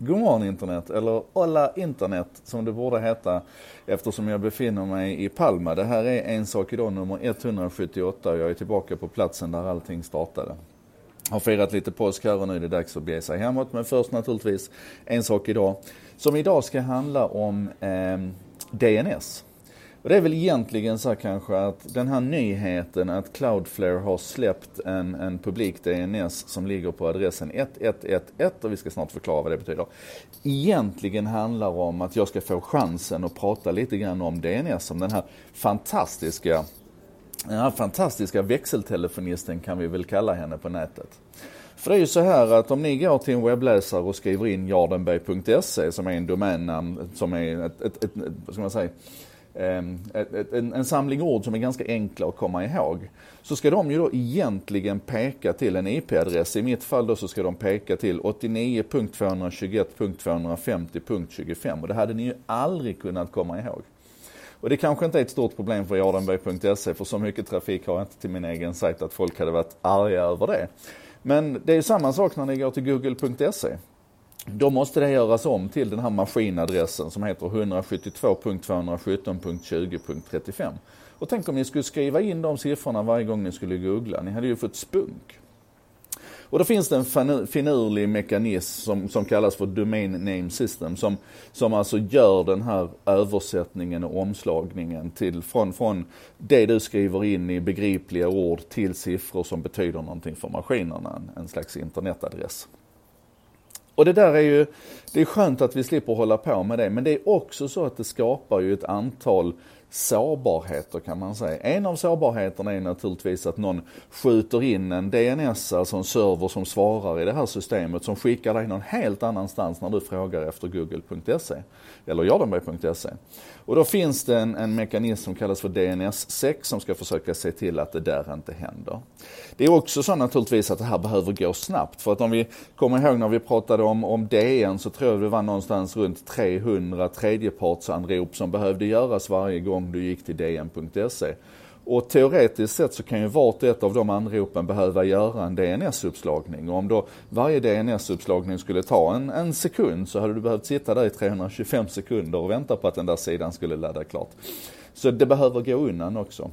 God morgon internet, eller Olla internet som det borde heta eftersom jag befinner mig i Palma. Det här är En sak idag nummer 178 och jag är tillbaka på platsen där allting startade. Har firat lite påsk här och nu är det dags att bege sig hemåt. Men först naturligtvis En sak idag som idag ska handla om eh, DNS. Och det är väl egentligen så kanske att den här nyheten att Cloudflare har släppt en, en publik DNS som ligger på adressen 1111 och vi ska snart förklara vad det betyder. Egentligen handlar om att jag ska få chansen att prata lite grann om DNS, om den här fantastiska den här fantastiska växeltelefonisten kan vi väl kalla henne på nätet. För det är ju så här att om ni går till en webbläsare och skriver in jardenberg.se som är en domännamn, som är ett, ett, ett, vad ska man säga, Ehm, en, en samling ord som är ganska enkla att komma ihåg. Så ska de ju då egentligen peka till en IP-adress. I mitt fall då så ska de peka till 89.221.250.25 och det hade ni ju aldrig kunnat komma ihåg. Och det kanske inte är ett stort problem för jardenberg.se för så mycket trafik har jag inte till min egen sajt att folk hade varit arga över det. Men det är samma sak när ni går till google.se. Då måste det göras om till den här maskinadressen som heter 172.217.20.35. Och tänk om ni skulle skriva in de siffrorna varje gång ni skulle googla. Ni hade ju fått spunk. Och då finns det en finurlig mekanism som, som kallas för Domain Name System som, som alltså gör den här översättningen och omslagningen till, från, från det du skriver in i begripliga ord till siffror som betyder någonting för maskinerna, en, en slags internetadress. Och det där är ju, det är skönt att vi slipper hålla på med det, men det är också så att det skapar ju ett antal sårbarheter kan man säga. En av sårbarheterna är naturligtvis att någon skjuter in en DNS, alltså en server som svarar i det här systemet som skickar dig någon helt annanstans när du frågar efter google.se eller jardenberg.se. Och då finns det en, en mekanism som kallas för DNS-SEC som ska försöka se till att det där inte händer. Det är också så naturligtvis att det här behöver gå snabbt för att om vi kommer ihåg när vi pratade om, om DN så tror jag det var någonstans runt 300 tredjepartsanrop som behövde göras varje gång du gick till dn.se. Och teoretiskt sett så kan ju vart och ett av de anropen behöva göra en DNS-uppslagning. Och om då varje DNS-uppslagning skulle ta en, en sekund så hade du behövt sitta där i 325 sekunder och vänta på att den där sidan skulle ladda klart. Så det behöver gå undan också.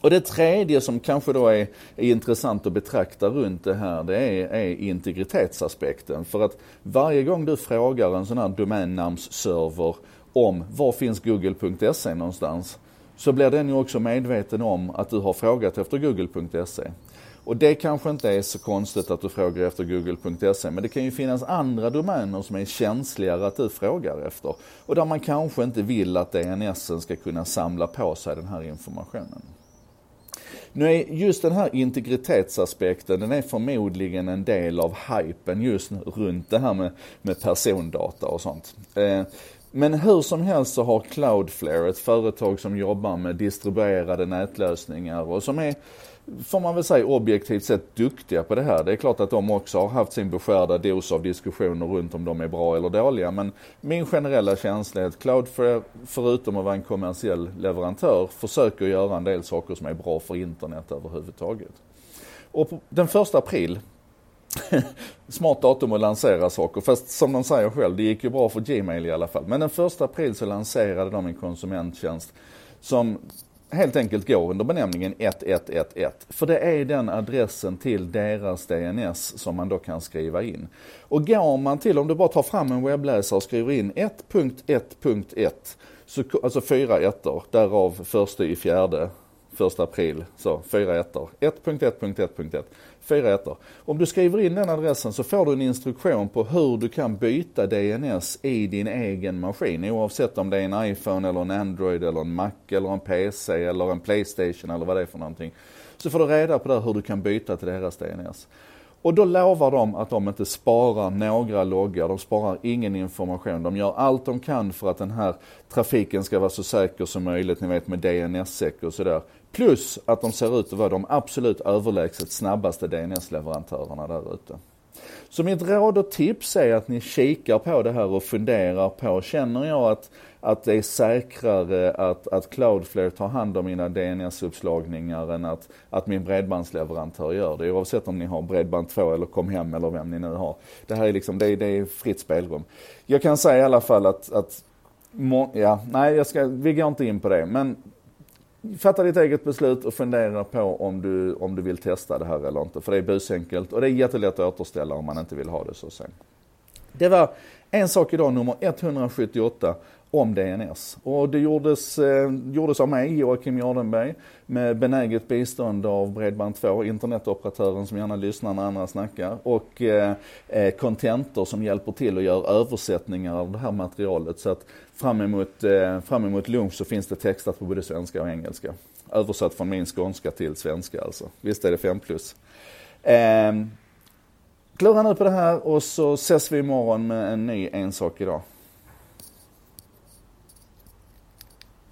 Och det tredje som kanske då är, är intressant att betrakta runt det här, det är, är, integritetsaspekten. För att varje gång du frågar en sån här domännamnsserver om var finns google.se någonstans, så blir den ju också medveten om att du har frågat efter google.se. Och det kanske inte är så konstigt att du frågar efter google.se, men det kan ju finnas andra domäner som är känsligare att du frågar efter. Och där man kanske inte vill att DNS ska kunna samla på sig den här informationen. Nu är just den här integritetsaspekten, den är förmodligen en del av hypen just runt det här med, med persondata och sånt. Eh, men hur som helst så har Cloudflare, ett företag som jobbar med distribuerade nätlösningar och som är, får man väl säga objektivt sett duktiga på det här. Det är klart att de också har haft sin beskärda dos av diskussioner runt om de är bra eller dåliga. Men min generella känsla är att Cloudflare, förutom att vara en kommersiell leverantör, försöker göra en del saker som är bra för internet överhuvudtaget. Och den första april smart datum att lansera saker. Fast som de säger själv, det gick ju bra för Gmail i alla fall. Men den första april så lanserade de en konsumenttjänst som helt enkelt går under benämningen 1111. För det är den adressen till deras DNS som man då kan skriva in. Och går man till, om du bara tar fram en webbläsare och skriver in 1.1.1, alltså fyra ettor, därav första i fjärde, första april, så fyra ettor. 1.1.1.1 fyra ettor. Om du skriver in den adressen så får du en instruktion på hur du kan byta DNS i din egen maskin. Oavsett om det är en iPhone eller en Android eller en Mac eller en PC eller en Playstation eller vad det är för någonting. Så får du reda på det hur du kan byta till deras DNS. Och då lovar de att de inte sparar några loggar, de sparar ingen information. De gör allt de kan för att den här trafiken ska vara så säker som möjligt, ni vet med DNS-sec och sådär. Plus att de ser ut att vara de absolut överlägset snabbaste DNS-leverantörerna där ute. Så mitt råd och tips är att ni kikar på det här och funderar på, känner jag att, att det är säkrare att, att Cloudflare tar hand om mina DNS-uppslagningar än att, att min bredbandsleverantör gör det. Oavsett om ni har Bredband2 eller Comhem eller vem ni nu har. Det här är liksom, det är, det är fritt spelrum. Jag kan säga i alla fall att, att ja, nej jag ska, vi går inte in på det. Men fatta ditt eget beslut och fundera på om du, om du vill testa det här eller inte. För det är busenkelt och det är jättelätt att återställa om man inte vill ha det så sen. Det var en sak idag, nummer 178 om DNS. Och det gjordes, eh, gjordes av mig, Joakim Jardenberg, med benäget bistånd av Bredband2, internetoperatören som gärna lyssnar när andra snackar, och eh, eh, Contentor som hjälper till och gör översättningar av det här materialet. Så att fram emot, eh, fram emot lunch så finns det textat på både svenska och engelska. Översatt från min skånska till svenska alltså. Visst är det 5 plus. Ehm, Klura nu på det här och så ses vi imorgon med en ny En sak idag.